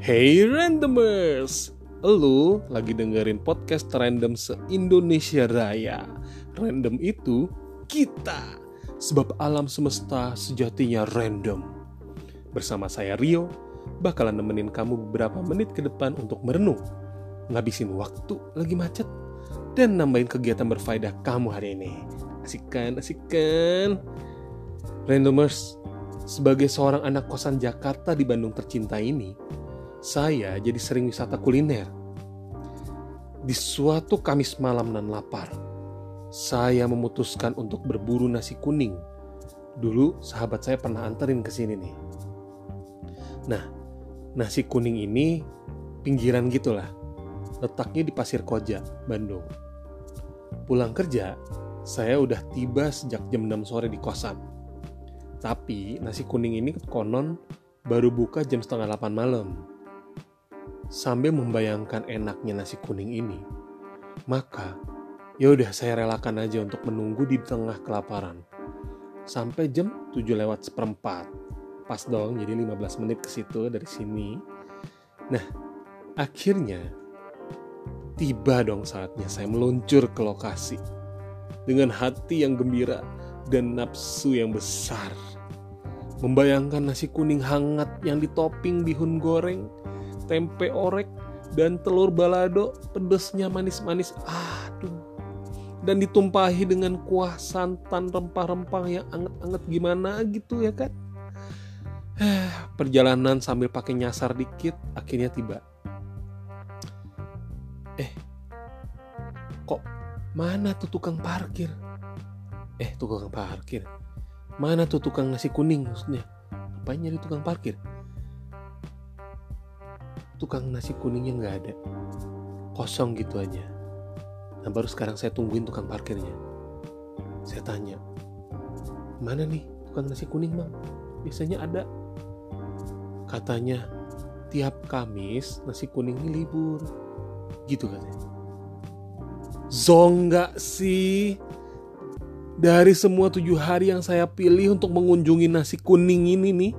Hey randomers, lu lagi dengerin podcast random se-Indonesia Raya. Random itu kita, sebab alam semesta sejatinya random. Bersama saya Rio, bakalan nemenin kamu beberapa menit ke depan untuk merenung, ngabisin waktu lagi macet, dan nambahin kegiatan berfaedah kamu hari ini. Asik kan, asik kan? Randomers, sebagai seorang anak kosan Jakarta di Bandung tercinta ini, saya jadi sering wisata kuliner. Di suatu Kamis malam dan lapar, saya memutuskan untuk berburu nasi kuning. Dulu sahabat saya pernah anterin ke sini nih. Nah, nasi kuning ini pinggiran gitulah. Letaknya di Pasir Koja, Bandung. Pulang kerja, saya udah tiba sejak jam 6 sore di kosan. Tapi nasi kuning ini konon baru buka jam setengah 8 malam. Sambil membayangkan enaknya nasi kuning ini, maka ya udah saya relakan aja untuk menunggu di tengah kelaparan. Sampai jam 7 lewat seperempat. Pas dong, jadi 15 menit ke situ dari sini. Nah, akhirnya tiba dong saatnya saya meluncur ke lokasi dengan hati yang gembira dan nafsu yang besar. Membayangkan nasi kuning hangat yang ditoping bihun goreng, tempe orek, dan telur balado pedesnya manis-manis. Aduh. Dan ditumpahi dengan kuah santan rempah-rempah yang anget-anget gimana gitu ya kan. Perjalanan sambil pakai nyasar dikit akhirnya tiba. Eh, kok mana tuh tukang parkir? Eh, tukang parkir. Mana tuh tukang nasi kuning maksudnya? Ngapain nyari tukang parkir? Tukang nasi kuningnya nggak ada. Kosong gitu aja. Nah baru sekarang saya tungguin tukang parkirnya. Saya tanya, mana nih tukang nasi kuning bang? Biasanya ada. Katanya, tiap Kamis nasi kuning ini libur. Gitu katanya. Zong nggak sih? Dari semua tujuh hari yang saya pilih untuk mengunjungi nasi kuning ini nih,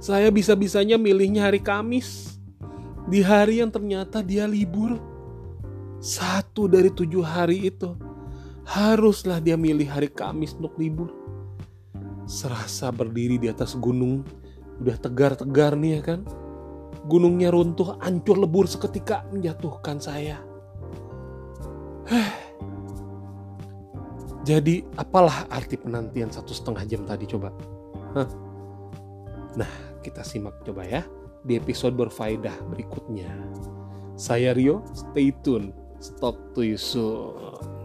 saya bisa-bisanya milihnya hari Kamis. Di hari yang ternyata dia libur. Satu dari tujuh hari itu, haruslah dia milih hari Kamis untuk libur. Serasa berdiri di atas gunung, udah tegar-tegar nih ya kan. Gunungnya runtuh, hancur lebur seketika menjatuhkan saya. Jadi apalah arti penantian satu setengah jam tadi coba? Hah? Nah kita simak coba ya di episode berfaedah berikutnya. Saya Rio, stay tune. Stop to you soon.